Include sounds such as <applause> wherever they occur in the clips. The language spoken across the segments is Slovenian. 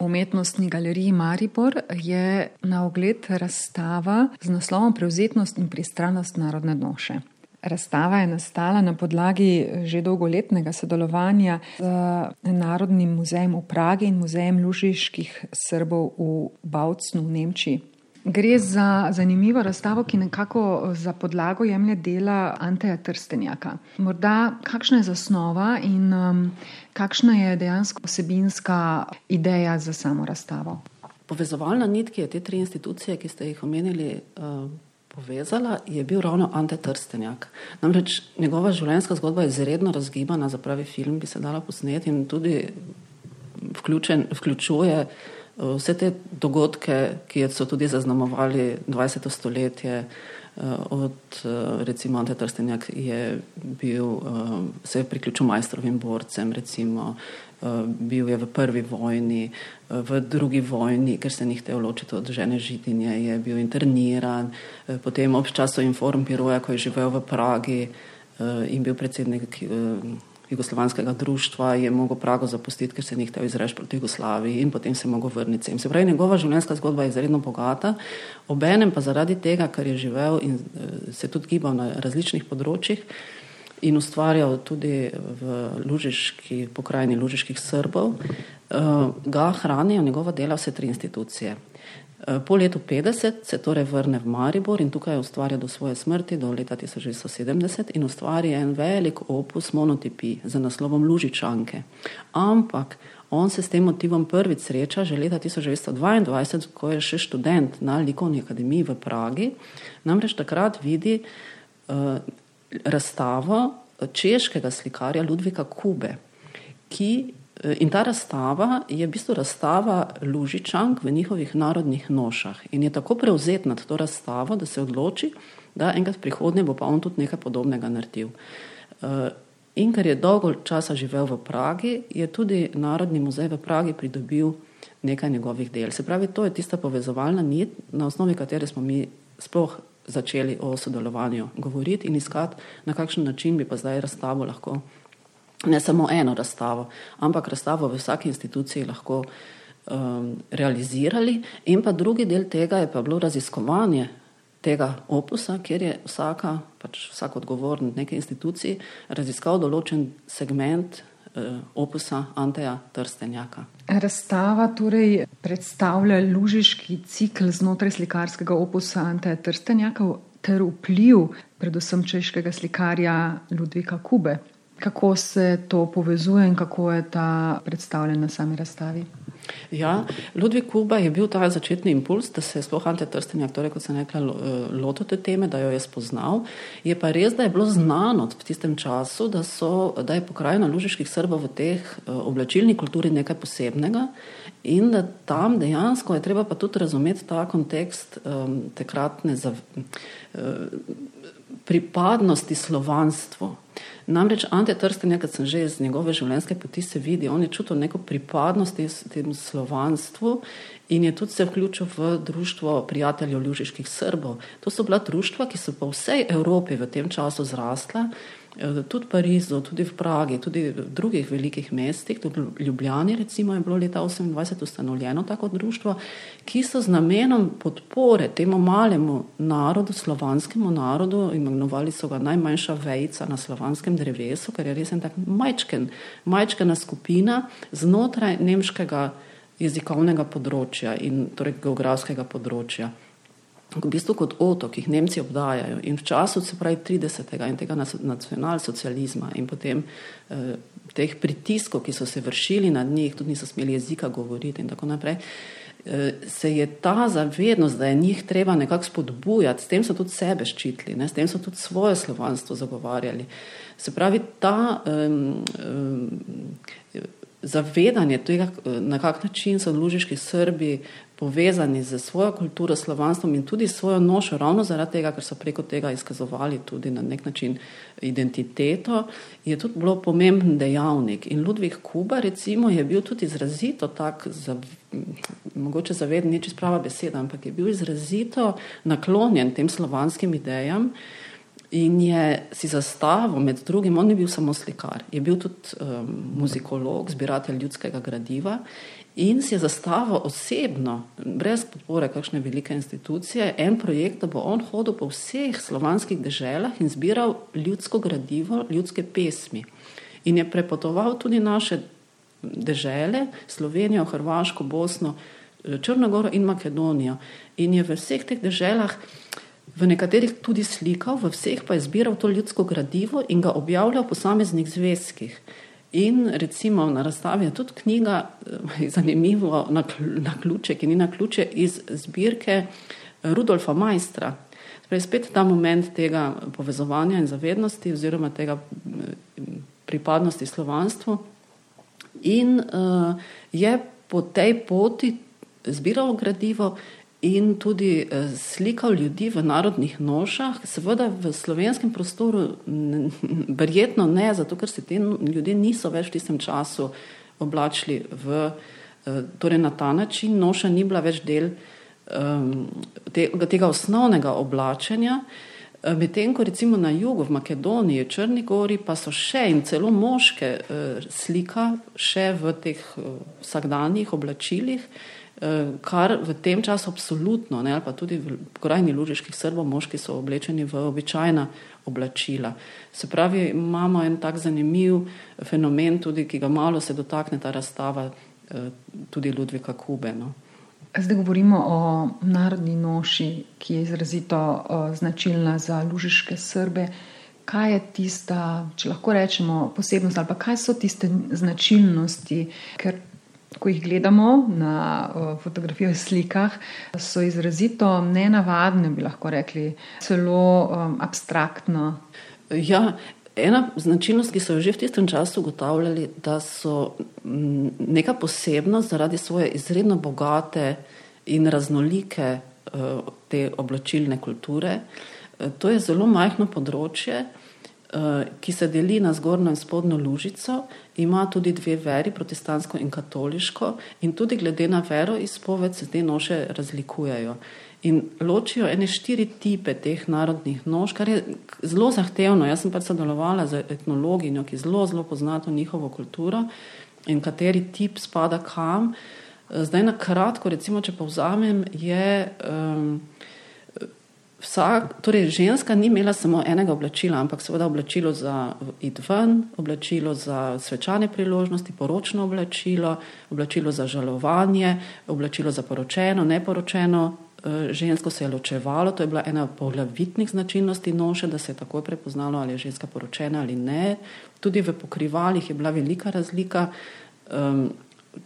Umetnostni galeriji Maribor je na ogled razstava z naslovom Prevzetnost in pristranost narodne noše. Razstava je nastala na podlagi že dolgoletnega sodelovanja z Narodnim muzejem v Pragi in muzejem lužiških Srbov v Bavcnu v Nemčiji. Gre za zanimivo razstavo, ki nekako za podlago jemlje dela Anteja Trstenjaka. Morda kakšna je zasnova in um, kakšna je dejansko osebinska ideja za samo razstavo? Povezovalna nit, ki je te tri institucije, ki ste jih omenili, uh, povezala, je bil ravno Ante Trstenjak. Namreč njegova življenjska zgodba je izredno razgibana, za pravi film bi se dala posneti in tudi vključen, vključuje vse te dogodke, ki so tudi zaznamovali 20. stoletje, eh, od eh, recimo Ante Trstenjak je bil, eh, se je priključil majstrovim borcem, recimo bil je v prvi vojni, v drugi vojni, ker se ni hotel ločiti od žene Židinje, je bil interniran, potem ob času inform Piroja, ko je živel v Pragi in bil predsednik jugoslovanskega društva, je mogel Prago zapustiti, ker se ni hotel izreči proti Jugoslaviji in potem se je mogel vrniti sem. Se pravi, njegova življenjska zgodba je izredno bogata, obenem pa zaradi tega, ker je živel in eh, se tudi gibal na različnih področjih in ustvarjal tudi v lužiški pokrajini lužiških Srbov, eh, ga hranijo njegova dela vse tri institucije. Eh, po letu 50 se torej vrne v Maribor in tukaj ustvarja do svoje smrti, do leta 1970 in ustvari en velik opus monotipi z naslovom Lužičanke. Ampak on se s tem motivom prvič sreča že leta 1922, ko je še študent na Likovni akademiji v Pragi, namreč takrat vidi uh, razstavo češkega slikarja Ludvika Kube, ki Eh, in ta razstava je v bistvu razstava Lužičank v njihovih narodnih nošah in je tako prevzet nad to razstavo, da se odloči, da enkrat v prihodnje bo pa on tudi nekaj podobnega naredil. Eh, in ker je dolgo časa živel v Pragi, je tudi Narodni muzej v Pragi pridobil nekaj njegovih del. Se pravi, to je tista povezovalna nit, na osnovi katere smo mi sploh začeli o sodelovanju govoriti in iskati, na kakšen način bi pa zdaj razstavo lahko ne samo eno razstavo, ampak razstavo v vsaki instituciji lahko um, realizirali. In pa drugi del tega je pa bilo raziskovanje tega opusa, kjer je vsaka, pač vsak odgovoren neke instituciji raziskal določen segment uh, opusa Anteja Trstenjaka. Razstava torej predstavlja lužiški cikl znotraj slikarskega opusa Anteja Trstenjaka ter vpliv predvsem češkega slikarja Ludvika Kube. Kako se to povezuje in kako je ta predstavljen na sami razstavi? Ja, Ludvik Kuba je bil ta začetni impuls, da se je sploh Ante Trstenjak, torej kot sem rekla, lotil te teme, da jo je spoznal. Je pa res, da je bilo znano v tistem času, da, so, da je pokrajina lužiških Srbov v teh eh, oblačilni kulturi nekaj posebnega in da tam dejansko je treba pa tudi razumeti ta kontekst um, takratne zav, uh, pripadnosti slovanstvu. Namreč Ante Trsten, kad sem že iz njegove življenjske poti se vidi, on je čutil neko pripadnost tem slovanstvu in je tudi se vključil v društvo prijateljev ljužiških Srbov. To so bila društva, ki so po vsej Evropi v tem času zrastla Eh, tudi v Parizu, tudi v Pragi, tudi v drugih velikih mestih, tudi v Ljubljani, recimo, je bilo leta 1928 ustanovljeno tako društvo, ki so z namenom podpore temu malemu narodu, slovanskemu narodu, imenovali so ga najmanjša vejca na slovanskem drevesu, ker je res en tak majčken, majčkena skupina znotraj nemškega jezikovnega področja in torej geografskega področja v bistvu kot otok, ki jih Nemci obdajajo in v času, se pravi, 30. in tega nacionalsocializma in potem eh, teh pritiskov, ki so se vršili nad njih, tudi niso smeli jezika govoriti in tako naprej, eh, se je ta zavednost, da je njih treba nekako spodbujati, s tem so tudi sebe ščitili, ne, s tem so tudi svoje slovanstvo zagovarjali. Se pravi, ta um, um, zavedanje tega, na kak način so lužiški Srbi povezani z svojo kulturo, slovanstvom in tudi svojo nošo, ravno zaradi tega, ker so preko tega izkazovali tudi na nek način identiteto, je tudi bilo pomemben dejavnik. In Ludvik Kuba, recimo, je bil tudi izrazito tak, za, mogoče zaveden, ni čisto prava beseda, ampak je bil izrazito naklonjen tem slovanskim idejam. In je si zastavil, med drugim, on ni bil samo slikar, je bil tudi um, muzikolog, zbiratelj ljudskega gradiva in si je zastavil osebno, brez podpore kakšne velike institucije, en projekt, da bo on hodil po vseh slovanskih deželah in zbiral ljudsko gradivo, ljudske pesmi. In je prepotoval tudi naše dežele, Slovenijo, Hrvaško, Bosno, Črnogoro in Makedonijo. In je v vseh teh deželah, v nekaterih tudi slikal, v vseh pa je zbiral to ljudsko gradivo in ga objavljal v posameznih zvezkih. In recimo na razstavi je tudi knjiga, eh, <laughs> zanimivo, na, na ključe, ki ni na ključe, iz zbirke eh, Rudolfa Majstra. Torej, spet ta moment tega povezovanja in zavednosti, oziroma tega eh, pripadnosti slovanstvu. In uh, je po tej poti zbiral gradivo in tudi eh, slikal ljudi v narodnih nošah, seveda v slovenskem prostoru, verjetno ne, zato ker se ti ljudje niso več v tistem času oblačili v, eh, torej na ta način, noša ni bila več del um, tega osnovnega oblačenja. Eh, medtem ko recimo na jugu, v Makedoniji, Črni Gori, pa so še in celo moške slika še v teh vsakdanjih oblačilih, kar v tem času absolutno, ne, ali pa tudi v krajni lužiških srbov, moški so oblečeni v običajna oblačila. Se pravi, imamo en tak zanimiv fenomen, tudi, ki ga malo se dotakne ta razstava, eh, tudi Ludvika Kube. No. Zdaj govorimo o narodni noši, ki je izrazito uh, značilna za lužiške srbe. Kaj je tista, če lahko rečemo, posebnost ali kaj so tiste značilnosti, ker ko jih gledamo na fotografijah, slikah, so izrazito nenavadne, bi lahko rekli, celo um, abstraktno. Ja, ena značilnost, ki so jo že v tistem času ugotavljali, da so neka posebnost zaradi svoje izredno bogate in raznolike te oblačilne kulture. To je zelo majhno področje. Eh, ki se deli na zgornjo in spodnjo lužico, ima tudi dve veri, protestantsko in katoliško, in tudi glede na vero izpoved se te noše razlikujejo. In ločijo ene štiri tipe teh narodnih nož, kar je zelo zahtevno. Jaz sem pač sodelovala z etnologinjo, ki zelo, zelo pozna to njihovo kulturo in kateri tip spada kam. Eh, zdaj na kratko, recimo, če povzamem, je. Um, Vsak, torej ženska ni imela samo enega oblačila, ampak seveda oblačilo za id ven, oblačilo za svečane priložnosti, poročno oblačilo, oblačilo za žalovanje, oblačilo za poročeno, neporočeno. Eh, žensko se je ločevalo, to je bila ena poglavitnih značilnosti noše, da se je takoj prepoznalo, ali je ženska poročena ali ne. Tudi v pokrivalih je bila velika razlika, um,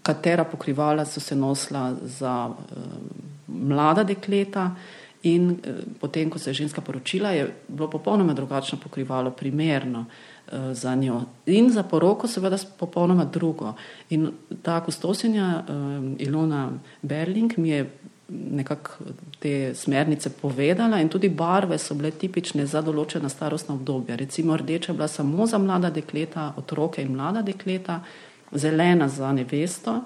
katera pokrivala so se nosila za um, mlada dekleta. In eh, potem, ko se je ženska poročila, je bilo popolnoma drugačno pokrivalo, primerno eh, za njo. In za poroko, seveda, popolnoma drugo. In ta kustosinja eh, Ilona Berling mi je nekako te smernice povedala, in tudi barve so bile tipične za določena starostna obdobja. Recimo, rdeča je bila samo za mlada dekleta, otroke in mlada dekleta, zelena za nevesto,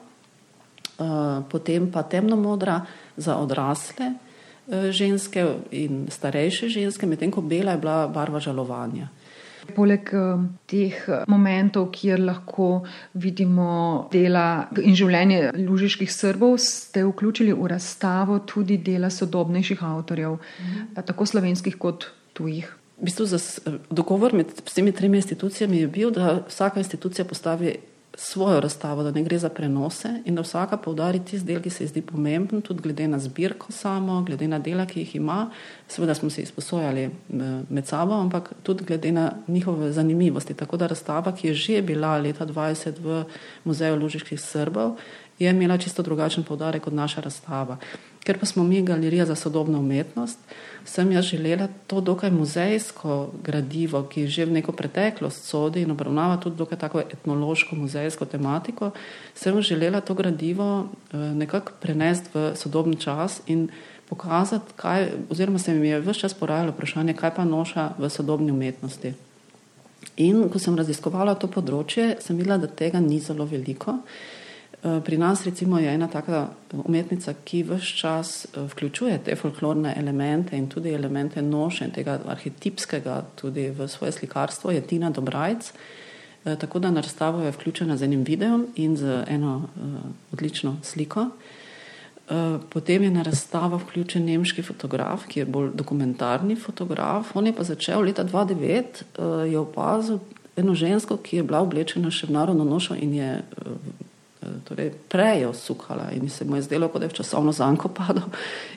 potem pa temno modra za odrasle. Eh, ženske in starejše ženske, medtem ko bela je bila barva žalovanja. Poleg eh, teh eh, momentov, kjer lahko vidimo dela in življenje lužiških srbov, ste vključili v razstavo tudi dela sodobnejših avtorjev, mhm. tako slovenskih kot tujih. V bistvu dogovor med vsemi tremi institucijami je bil, da vsaka institucija postavi svojo razstavo, da ne gre za prenose in da vsaka poudari tisti del, ki se ji zdi pomemben, tudi glede na zbirko samo, glede na dela, ki jih ima. Seveda smo se izposojali med sabo, ampak tudi glede na njihove zanimivosti. Tako da razstava, ki je že bila leta 20 v Muzeju Lužiških Srbov, je imela čisto drugačen poudarek kot naša razstava. Ker pa smo mi galerija za sodobno umetnost, sem jaz želela to dokaj muzejsko gradivo, ki že v neko preteklost sodi in obravnava tudi dokaj tako etnološko muzejsko tematiko, sem želela to gradivo eh, nekako prenesti v sodobni čas in pokazati, kaj, oziroma se mi je vse čas porajalo vprašanje, kaj pa noša v sodobni umetnosti. In ko sem raziskovala to področje, sem videla, da tega ni zelo veliko. Eh, pri nas recimo je ena taka umetnica, ki vse čas eh, vključuje te folklorne elemente in tudi elemente noše in tega arhetipskega tudi v svoje slikarstvo, je Tina Dobrajc, tako da na razstavo je vključena z enim videom in z eno odlično sliko. Potem je na razstavo vključen nemški fotograf, ki je bolj dokumentarni fotograf. On je pa začel leta 2009, je opazil eno žensko, ki je bila oblečena še v narodno nošo in je torej prej osukala in se mu je zdelo, kot da je v časovno zanko padal.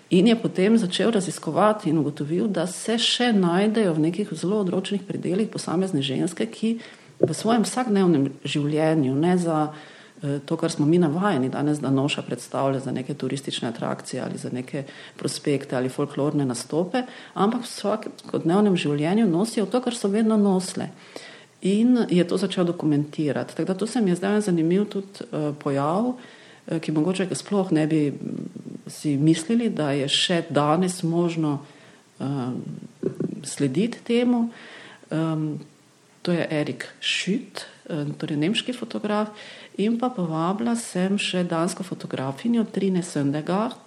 In je potem začel raziskovati in ugotovil, da se še najdejo v nekih zelo odročnih predeljih posamezne ženske, ki v svojem vsakdnevnem življenju, ne za eh, to, kar smo mi navajeni danes, da noša predstavlja za neke turistične atrakcije ali za neke prospekte ali folklorne nastope, ampak v vsakodnevnem življenju nosijo to, kar so vedno nosile. In je to začel dokumentirati. Tako da to se mi je zdaj zanimiv tudi uh, pojav, uh, ki mogoče sploh ne bi si mislili, da je še danes možno um, slediti temu. Um, to je Erik Schütt, um, torej nemški fotograf, in pa povabila sem še dansko fotografinjo Trine Sendegard, Eh,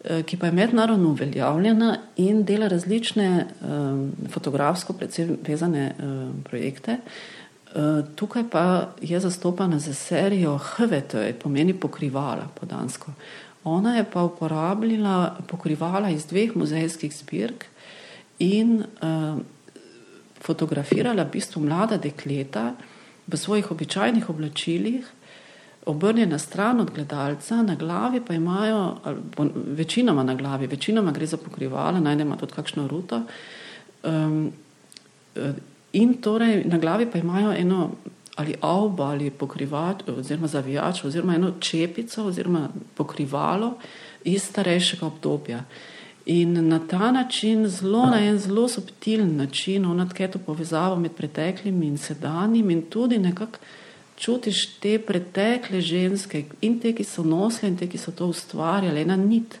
ki pa je mednarodno uveljavljena in dela različne um, fotografsko, predvsem vezane um, projekte. Uh, tukaj pa je zastopana za serijo HVT, pomeni pokrivala po dansko. Ona je pa uporabljala pokrivala iz dveh muzejskih zbirk in uh, fotografirala v bistvu mlada dekleta v svojih običajnih oblačilih, obrnjena stran od gledalca, na glavi pa imajo, večinoma na glavi, večinoma gre za pokrivala, najdemo tudi kakšno ruto. Um, in torej na glavi pa imajo eno ali avbo ali pokrivač, oziroma zavijač, oziroma eno čepico, oziroma pokrivalo iz starejšega obdobja. In na ta način, zelo na en zelo subtilen način, ona tke to povezavo med preteklim in sedanjim, in tudi nekako čutiš te pretekle ženske in te, ki so nosile in te, ki so to ustvarjale, ena nit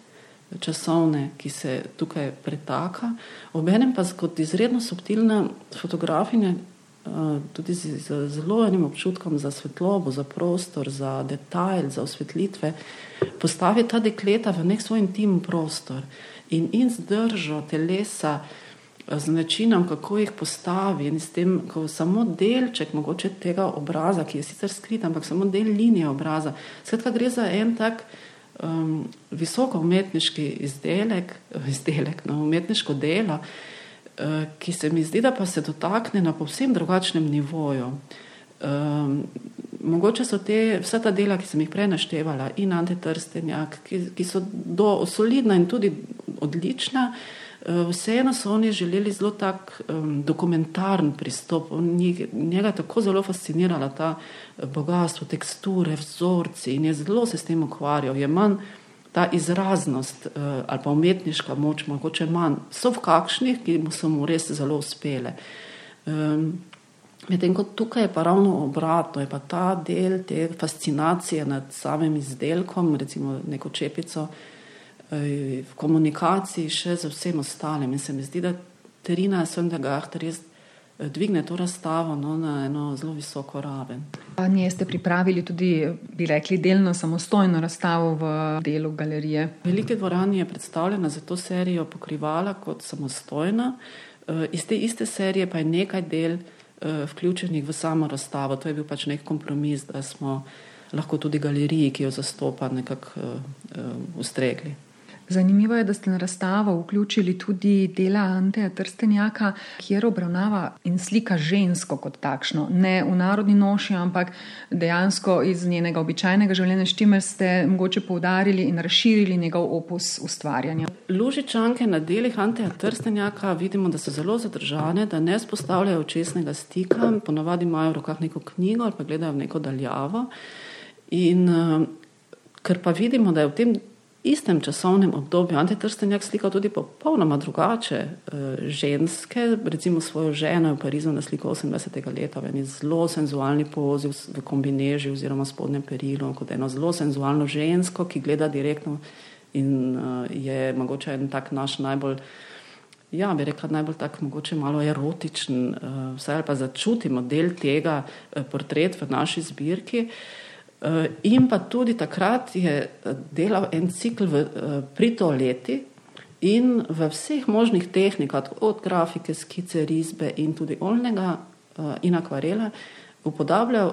časovne, ki se tukaj pretaka. Obenem pa kot izredno subtilna fotografinja, eh, tudi z zelo enim občutkom za svetlobo, za prostor, za detajl, za osvetlitve, postavi ta dekleta v nek svoj intim prostor in, in zdržo telesa z načinom, kako jih postavi in s tem, ko samo delček mogoče tega obraza, ki je sicer skrit, ampak samo del linije obraza. Skratka, gre za en tak um, visoko umetniški izdelek, <laughs> izdelek no, umetniško delo, uh, ki se mi zdi, da pa se dotakne na povsem drugačnem nivoju. Um, mogoče so te, vsa ta dela, ki sem jih prej naštevala, in antitrstenjak, ki, ki so do, solidna in tudi odlična, uh, vseeno so oni želeli zelo tak um, dokumentarni pristop. Njega tako zelo fascinirala ta eh, bogatstvo, teksture, vzorci in je zelo se s tem ukvarjal. Je manj ta izraznost uh, ali pa umetniška moč, mogoče manj. So v kakšnih, ki mu so mu res zelo uspele. Um, Medtem ko tukaj je pa ravno obratno, je pa ta del te fascinacije nad samim izdelkom, recimo neko čepico, uh, v komunikaciji še z vsem ostalim. In se mi zdi, da Terina Söndergaard res eh, dvigne to razstavo no, na eno zelo visoko raven. Nje ste pripravili tudi, bi rekli, delno samostojno razstavo v delu galerije. Velike dvorani je predstavljena za to serijo pokrivala kot samostojna, eh, iz te iste serije pa je nekaj del eh, vključenih v samo razstavo. To je bil pač nek kompromis, da smo lahko tudi galeriji, ki jo zastopa, nekako ustregli. Zanimivo je, da ste na razstavo vključili tudi dela Anteja Trstenjaka, kjer obravnava in slika žensko kot takšno, ne v narodni noši, ampak dejansko iz njenega običajnega življenja, s čimer ste mogoče poudarili in razširili njegov opus ustvarjanja. Lužičanke na delih Anteja Trstenjaka vidimo, da so zelo zadržane, da ne spostavljajo očesnega stika, ponovadi imajo v rokah neko knjigo ali pa gledajo v neko daljavo. In, uh, Ker pa vidimo, da je v tem istem časovnem obdobju Antitrstenjak slikal tudi popolnoma drugače uh, ženske, recimo svojo ženo je v Parizu na sliku 80. leta, v eni zelo senzualni pozi v kombineži oziroma spodnjem perilu, kot eno zelo senzualno žensko, ki gleda direktno in uh, je mogoče en tak naš najbolj, ja, bi rekla, najbolj tak mogoče malo erotičen, uh, vsaj pa začutimo del tega portret v naši zbirki. Uh, Eh, in pa tudi takrat je eh, delal en cikl v, eh, pri toaleti in v vseh možnih tehnikah, od grafike, skice, risbe in tudi olnega in akvarela, upodabljal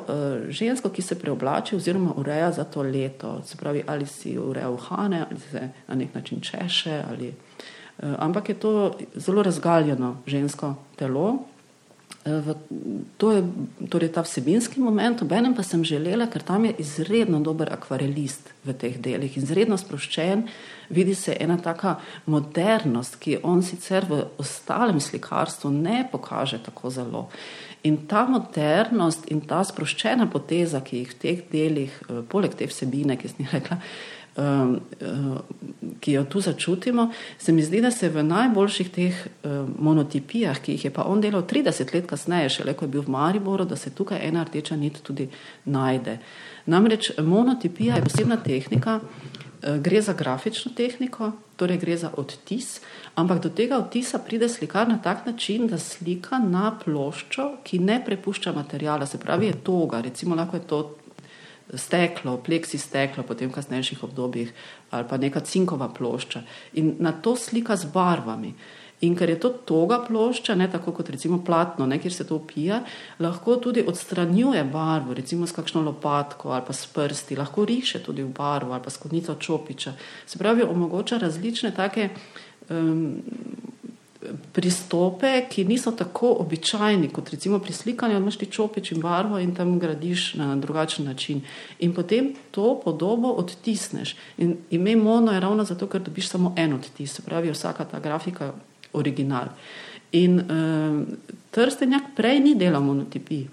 žensko, ki se preoblači oziroma ureja za to leto. Se pravi, ali si ureja uhane, ali se na nek način češe. Ali, ampak je to zelo razgaljeno žensko telo. Uh, v, to je torej ta vsebinski moment, obenem pa sem želela, ker tam je izredno dober akvarelist v teh delih, izredno sproščen, vidi se ena taka modernost, ki on sicer v ostalem slikarstvu ne pokaže tako zelo. In ta modernost in ta sproščena poteza, ki jih v teh delih, eh, poleg te vsebine, ki sem jih rekla, ki jo tu začutimo, se mi zdi, da se v najboljših teh uh, monotipijah, ki jih je pa on delal 30 let kasneje, šele ko je bil v Mariboru, da se tukaj ena rdeča nit tudi najde. Namreč monotipija je posebna tehnika, uh, gre za grafično tehniko, torej gre za odtis, ampak do tega odtisa pride slikar na tak način, da slika na ploščo, ki ne prepušča materijala, se pravi, je toga, recimo lahko je to steklo, pleksi steklo, potem v kasnejših obdobjih, ali pa neka cinkova plošča. In na to slika z barvami. In ker je to toga plošča, ne tako kot recimo platno, ne, kjer se to upija, lahko tudi odstranjuje barvo, recimo s kakšno lopatko ali pa s prsti, lahko riše tudi v barvo ali pa s kodnico čopiča. Se pravi, omogoča različne take um, pristope, ki niso tako običajni kot recimo pri slikanju, imaš ti čopič in barvo in tam gradiš na drugačen način. In potem to podobo odtisneš. In ime mono je ravno zato, ker dobiš samo en odtis, se pravi vsaka ta grafika original. In um, Trstenjak prej ni delal monotipij.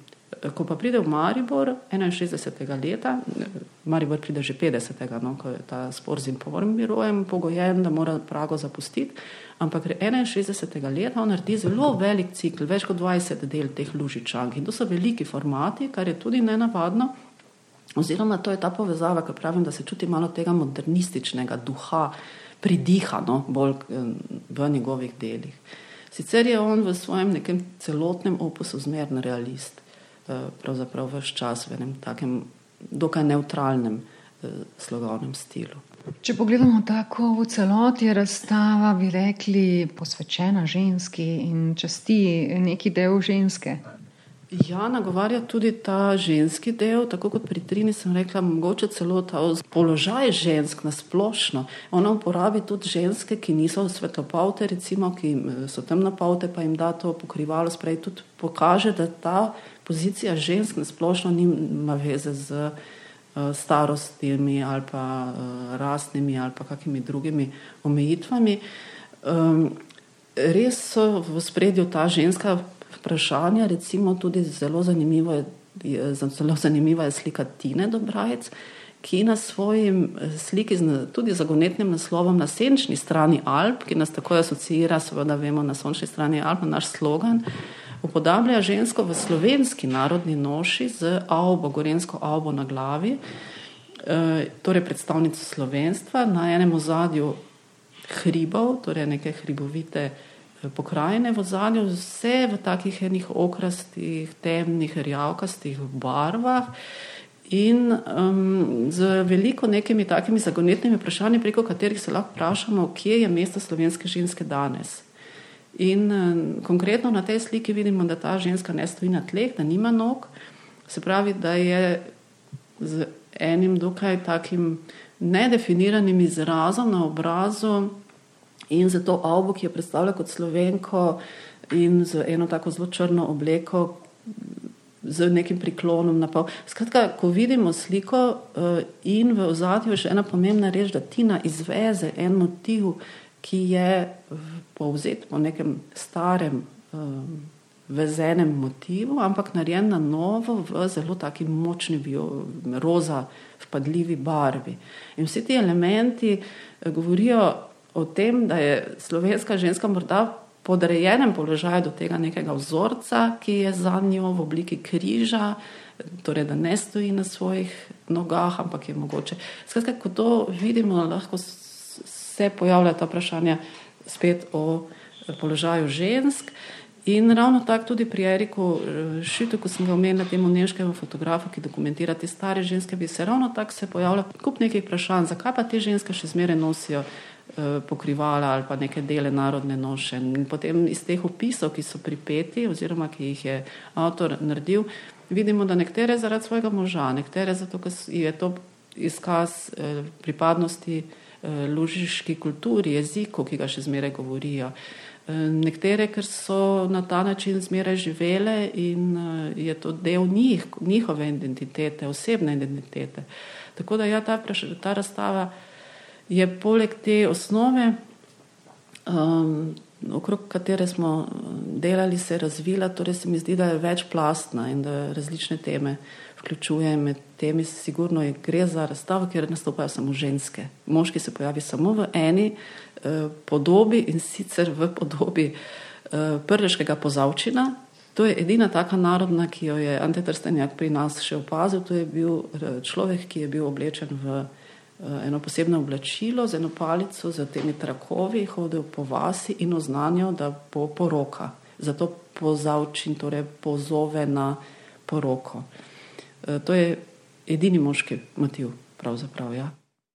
Ko pa pride v Maribor 61. leta, Maribor pride že 50. No, ko je ta spor z informirojem pogojen, da mora Prago zapustiti, ampak 61. leta on naredi zelo velik cikl, več kot 20 del teh lužičank in to so veliki formati, kar je tudi nenavadno, oziroma to je ta povezava, ki pravim, da se čuti malo tega modernističnega duha, pridihano bolj v njegovih delih. Sicer je on v svojem nekem celotnem opusu zmeren realist. Eh, pravzaprav vse čas v enem takem dokaj neutralnem eh, slogovnem stilu. Če pogledamo tako v celoti, je razstava, bi rekli, posvečena ženski in časti neki del ženske. Ja, nagovarja tudi ta ženski del, tako kot pri Trini sem rekla, mogoče celo ta položaj žensk na splošno. Ona uporabi tudi ženske, ki niso svetlopaute, recimo, ki so temnopaute, pa jim da to pokrivalo, sprej tudi pokaže, da ta pozicija žensk na splošno nima veze z uh, starostimi ali pa uh, rastnimi ali pa kakimi drugimi omejitvami. Um, res so v spredju ta ženska vprašanja, recimo tudi zelo zanimivo je, zelo zanimiva je slika Tine Dobrajec, ki na svojim eh, sliki tudi zagonetnim naslovom na senčni strani Alp, ki nas tako asocira, seveda vemo, na sončni strani Alp, na naš slogan, upodablja žensko v slovenski narodni noši z avbo, gorensko avbo na glavi, e, torej predstavnico slovenstva, na enem ozadju hribov, torej neke hribovite pokrajine v zadnjem, vse v takih enih okrastih, temnih, rjavkastih barvah in um, z veliko nekimi takimi zagonetnimi vprašanji, preko katerih se lahko vprašamo, kje je mesto slovenske ženske danes. In um, konkretno na tej sliki vidimo, da ta ženska ne stoji na tleh, da nima nog, se pravi, da je z enim dokaj takim nedefiniranim izrazom na obrazu in za to avbo, ki jo predstavlja kot slovenko in z eno tako zelo črno obleko, z nekim priklonom na pol. Skratka, ko vidimo sliko uh, in v ozadju je še ena pomembna reč, da Tina izveze en motiv, ki je povzet po nekem starem uh, vezenem motivu, ampak narejen na novo v zelo taki močni bio, roza, vpadljivi barvi. In vsi ti elementi uh, govorijo o tem, da je slovenska ženska morda podrejenem položaju do tega nekega vzorca, ki je za njo v obliki križa, torej da ne stoji na svojih nogah, ampak je mogoče. Skratka, ko to vidimo, lahko se pojavlja ta vprašanja spet o položaju žensk. In ravno tako tudi pri Eriku eh, Šitu, ko sem ga omenila, temu nemškemu fotografu, ki dokumentira te stare ženske, bi se ravno tako se pojavljalo kup nekih vprašanj, zakaj pa te ženske še zmeraj nosijo pokrivala ali pa neke dele narodne noše. In potem iz teh opisov, ki so pripeti oziroma ki jih je avtor naredil, vidimo, da nekatere zaradi svojega moža, nekatere zato, ker je to izkaz pripadnosti lužiški kulturi, jeziku, ki ga še zmeraj govorijo. Nekatere, ker so na ta način zmeraj živele in je to del njih, njihove identitete, osebne identitete. Tako da ja, ta, ta razstava je poleg te osnove, um, okrog katere smo delali, se razvila, torej se mi zdi, da je večplastna in da različne teme vključuje. Med temi sigurno je gre za razstavo, kjer nastopajo samo ženske. Moški se pojavi samo v eni uh, podobi in sicer v podobi uh, prleškega pozavčina. To je edina taka narodna, ki jo je Ante Trstenjak pri nas še opazil. To je bil človek, ki je bil oblečen v Eh, eno posebno oblačilo z eno palico, z temi trakovi, hodil po vasi in oznanjal, da bo poroka. Zato pozavčin torej pozove na poroko. Eh, to je edini moški motiv, pravzaprav. Ja.